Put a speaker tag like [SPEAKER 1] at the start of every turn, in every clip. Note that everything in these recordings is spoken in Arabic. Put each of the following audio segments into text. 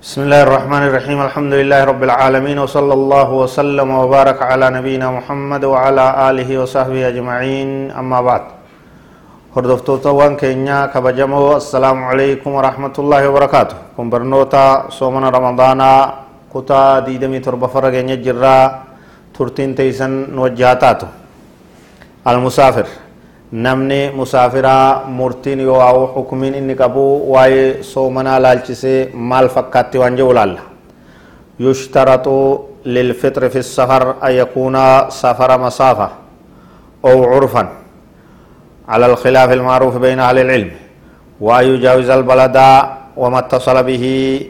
[SPEAKER 1] بسم الله الرحمن الرحيم الحمد لله رب العالمين وصلى الله وسلم وبارك على نبينا محمد وعلى آله وصحبه أجمعين أما بعد هردفت توان كينيا كبجمو السلام عليكم ورحمة الله وبركاته كم برنوتا صومنا رمضان كتا ديدمي تربة فرقين ترتين تيسن نوجهاتاتو المسافر namni musaafiraa murtiin yoo haa'u hukumiin inni qabu waa'ee soomanaa laalchisee maal fakkaatti waan jedhu laalla yushtaratu lilfixri fi safar an yakuuna safara masaafa أو عرفا على الخلاف المعروف بين أهل العلم وأن يجاوز البلد وما اتصل به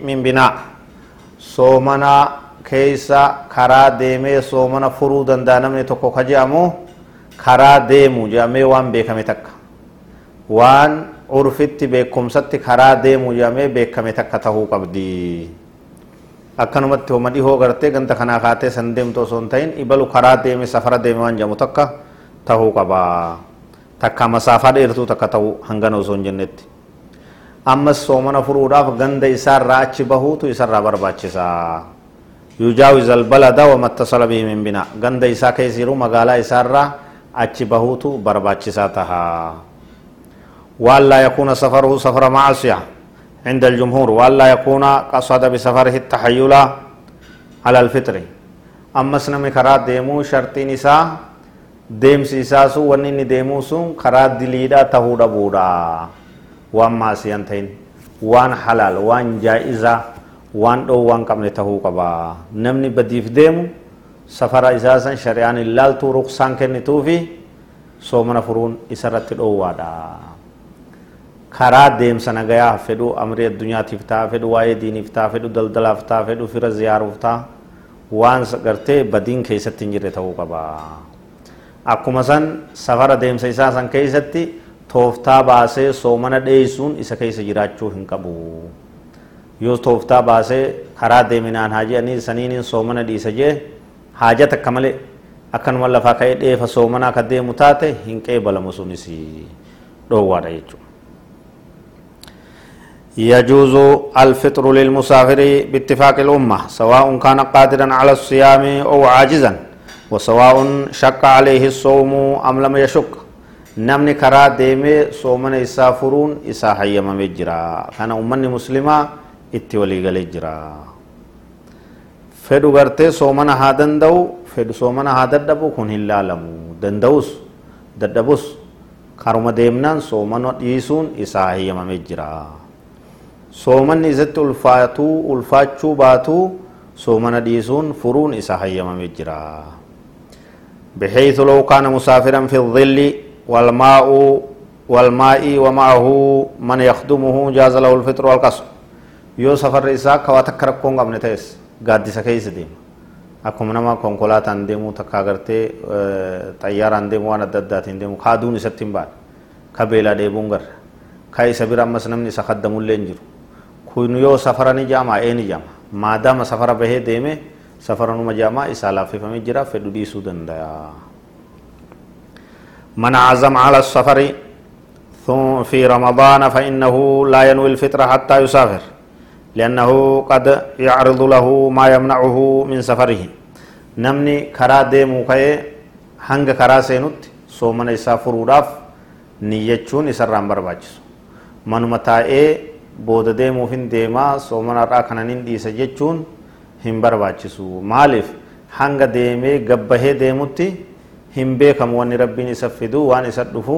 [SPEAKER 1] من بناء صومنا كيس كرا ديمي صومنا فرودا دانمني تكو خجامو karaa deemu jedhamee waan beekame takka waan urfitti beekumsatti karaa deemu jedhamee beekame takka tahuu qabdi akkanumatti homa dhihoo gartee ganta kanaa kaatee san deemtu osoo hin ta'in ibalu karaa deeme safara deeme waan jedhamu takka tahuu qaba takka masaafaa dheertuu takka tahuu hangana osoo hin jennetti ammas soomana furuudhaaf ganda isaarraa achi bahuutu isarraa barbaachisa yujaawiz albalada wamattasala bihi min ganda isaa keessiru magaalaa isaarraa achi bahuutu barbaachisaa taha waan laa yakuuna safaruhu safara macasiya عند الجمهور. وألا يكون قصد بسفره التحيل على الفطر. أما سنمي كرا ديمو شرطي نساء ديم سيساسو ونين ديمو سون كرا دليدا تهودا بودا. وان ماسيان تين وان حلال وان جائزة وان دو وان قبل تهو قبا نمني بديف ديمو safara isaa san shari'aan illaaltuu ruqsaan kennituu fi soomana furuun isarratti dhoowwaadha karaa deemsa nagayaa fedhu amrii addunyaatiif ta'a fedhu waa'ee diiniif ta'a fedhu daldalaaf ta'a fedhu fira ziyaaruuf ta'a waan gartee badiin keessatti hin jirre ta'uu qaba akkuma san safara deemsa isaa san keessatti tooftaa baasee soomana dheeysuun isa keessa jiraachuu hin qabu yoo tooftaa baasee karaa deeminaan haa jedhanii saniin soomana dhiisa jee haaja takka malee akkanuma lafaa ka'ee dheefa soomanaa ka deemu taate hin qeebalamu sunis dhoowwaadha jechuudha. يجوز الفطر للمسافر باتفاق الأمة سواء كان قادرا على الصيام أو عاجزا وسواء شق عليه الصوم أم لم يشك نمني كرا ديمي صومنا يسافرون إسا حيما مجرا كان أمني مسلمة اتولي جرا fedhu gartee soomana haa danda'u fedhu soomana haa dadhabu kun hin laalamu danda'us dadhabus karuma deemnaan soomana dhiisuun isaa hayyamamee jira soomanni isatti ulfaatuu ulfaachuu baatuu soomana dhiisuun furuun isaa hayyamamee jira بحيث لو كان مسافرا في الظل والماء والماء ومعه من يخدمه جاز له الفطر والقصر يو سفر إساك واتكركون قبل تيس gaaddisa keessa deema akkuma nama konkolaataan deemuu takka agartee xayyaaraan deemu waan adda addaatiin deemu kaaduun isatti hin baane ka beelaa dheebuun garra ka isa bira ammas namni isa kaddamullee hin jiru kun yoo safara ni jaama ee ni jaama maadaama safara bahee deeme safara numa jaamaa isaa laaffifamee jira fedhu dhiisuu danda'a. من عزم على السفر في رمضان فإنه لا ينوي الفطر حتى يسافر لأنه قد يعرض له ما يمنعه من سفره نمني كرا ديمو كي هنگ كرا سينوت سومن إسا فروداف نيجون إسران برباچسو منuma taa'ee booda deemuufin deemaa soomanarraa kananiin dhiisa jechuun hin barbaachisu maaliif hanga deemee gabbahee deemutti hin beekamu wanni rabbiin isa fidu waan isa dhufu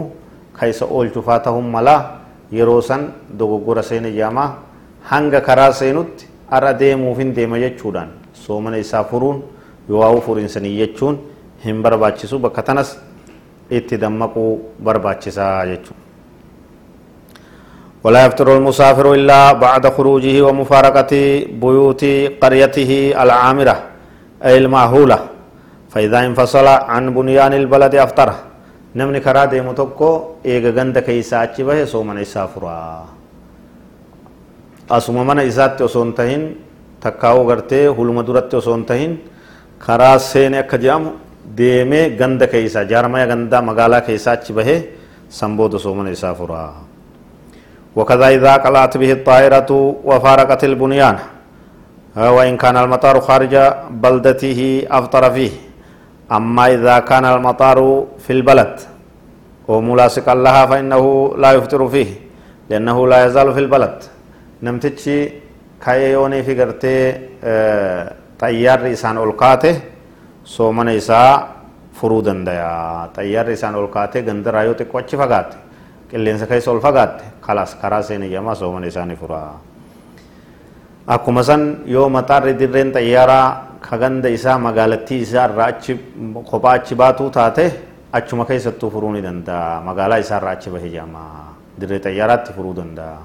[SPEAKER 1] ka isa oolchufaa tahun mala yeroo san dogoggora seene jaamaa hanga karaa seenutti har'a deemuuf hin deema jechuudhaan soomana isaa furuun yoo furiinsanii jechuun hin barbaachisu bakka tanas itti dammaquu barbaachisaa jechuudha. ولا يفطر المسافر إلا بعد خروجه ومفارقة بيوت قريته العامرة أي المأهولة فإذا انفصل عن بنيان البلد أفطره نمني كرا ديمو إيغا غند كيسا أچي سومن إسافرا asuma mana isaatti osoo hin tahin takkaa'uu gartee huluma duratti osoo hin tahin karaa seene akka jedhamu deemee ganda keessa jaarmaya gandaa magaalaa keessaa achi bahee san booda osoo mana isaa furaa وكذا إذا قلعت به الطائرة وفارقت البنيان وإن كان المطار خارج بلدته أفطر فيه أما إذا كان المطار في البلد وملاصقا لها فإنه لا يفطر فيه لأنه لا يزال في البلد نمتشي كايوني في قرتي طيار إسان ألقاته سومن إساء فرودا ديا طيار إسان ألقاته غندر آيو تقوچ فقاته qilleensa keessa ol fagaatte kalaas karaa seene jamaa soomana isaanii furaa akkuma san yoo maxaarri dirreen xayyaaraa ka ganda isaa magaalattii isaa irraa achi kophaa achi baatuu taate achuma keessattuu furuu ni danda'a magaalaa isaa irraa achi bahe jamaa dirree xayyaaraatti furuu danda'a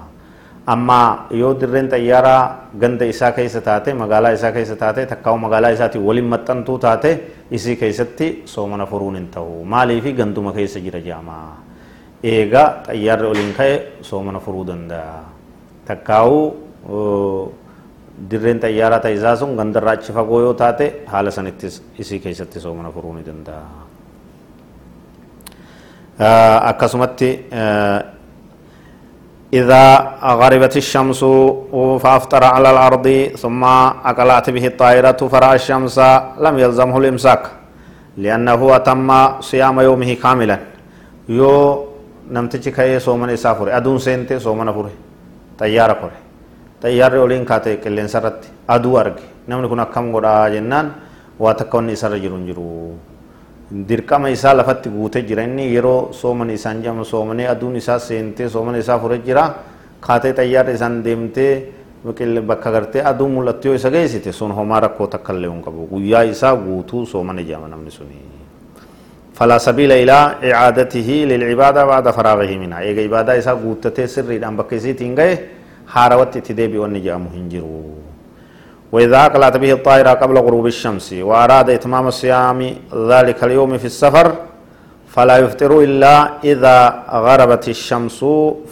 [SPEAKER 1] amma yoo dirreen xayyaaraa ganda isaa keessa taate magaalaa isaa keessa taate takkaa'u magaalaa isaatiin waliin maxxantuu taate isii keessatti soomana furuun hin ta'u maaliifi ganduma keessa jira jamaa eegaa xayyaarri oliin ka'e soomana furuu danda'a takkaa'u dirreen xayyaaraa ta'isaa sun gandarraa achi fagoo yoo taate haala sanittis isii keessatti soomana furuu ni danda'a akkasumatti إذا غربت الشمس فأفطر على الأرض ثم أقلعت به الطائرة فرأى الشمس لم يلزمه الإمساك لأنه أتم صيام يومه كاملا يو namtichi ka'ee soomana isaa fure aduun seente soomana fure xayyaara kore xayyaarri oliin kaate qilleensa irratti aduu arge namni kun akkam godhaa jennaan waa takka wanni isarra jiru hin jiru dirqama isaa lafatti guutee jira inni yeroo soomani isaan jama soomanii aduun isaa seentee soomana isaa fure jira kaatee xayyaarri isaan deemtee bakka gartee aduun mul'attu yoo isa geessite sun homaa rakkoo takka illee hin qabu guyyaa isaa guutuu soomana jama namni suni. فلا سبيل إلى إعادته للعبادة بعد فراغه منها إيجا عبادة إسا قوتة سري دان بكيسي تنغي حاروت تدبي ونجا مهنجرو وإذا أقلت به الطائرة قبل غروب الشمس وأراد إتمام الصيام ذلك اليوم في السفر فلا يفطر إلا إذا غربت الشمس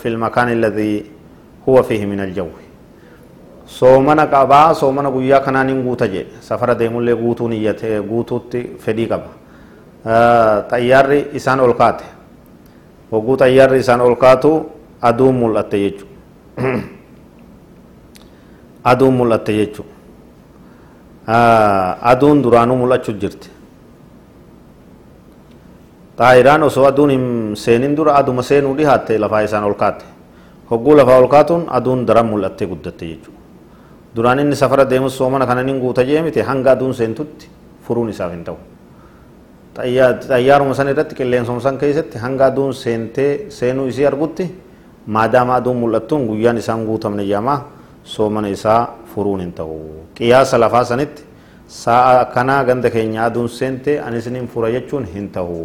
[SPEAKER 1] في المكان الذي هو فيه من الجو soomana qabaa soomana guyyaa kanaanin guuta jedhe safara deemullee guutuu niyyate guutuutti fedhii qaba xayyaarri isaan ol kaate hogguu xayyaarri isaan ol kaatu aduun mul'atte jechu aduun mul'atte jechu aduun duraanuu mul'achuu jirti xaayiraan osoo aduun hin seenin dura aduma seenuu dhihaatte lafaa isaan ol kaate hogguu lafaa ol kaatuun aduun daran mul'attee guddatte jechuudha duraan inni safara deemus soomana kana nin guuta jee hanga aduun seentutti furuun isaaf hin ta'u. xayyaaruma san irratti qilleensuma san keessatti hanga aduun seentee seenuu isii argutti maadaama aduun mul'attuun guyyaan isaan guutamne jamaa soomana isaa furuun hin ta'u qiyaasa lafaa sanitti sa'a akkanaa ganda keenya aduun seente anisiniin fura jechuun hin ta'u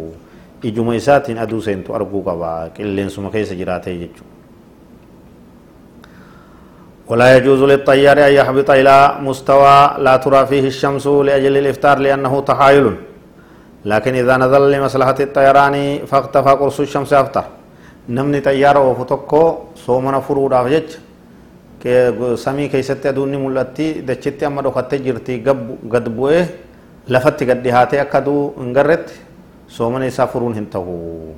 [SPEAKER 1] ijuma isaatiin aduu seentu arguu qaba qilleensuma keessa jiraatee jechuudha. ولا يجوز للطيار أن يحبط إلى مستوى لا ترى فيه الشمس لأجل الإفطار لأنه تحايل لكن إذا نزل لمصلحة الطيران فاختفى قرص الشمس أفطر نمني طيارة وفتوكو صومنا فرود أفجج samii keessatti aduunni mul'atti dachitti amma dhokattee jirti gad bu'ee lafatti gad dhihaatee akka aduu hin garretti soomana isaa furuun hin ta'u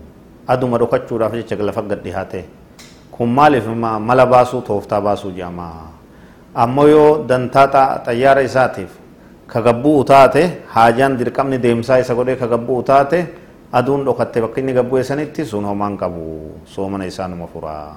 [SPEAKER 1] aduma dhokachuudhaaf jecha lafa gad dhihaatee kun maaliif mala baasuu tooftaa baasuu jedhama ammoo yoo dantaa xayyaara isaatiif kagabbuu taate haajaan dirqamni deemsaa isa godhee kagabbuu taate aduun dhokatte bakka inni gabbu'e sanitti sun homaan qabu soomana isaanuma furaa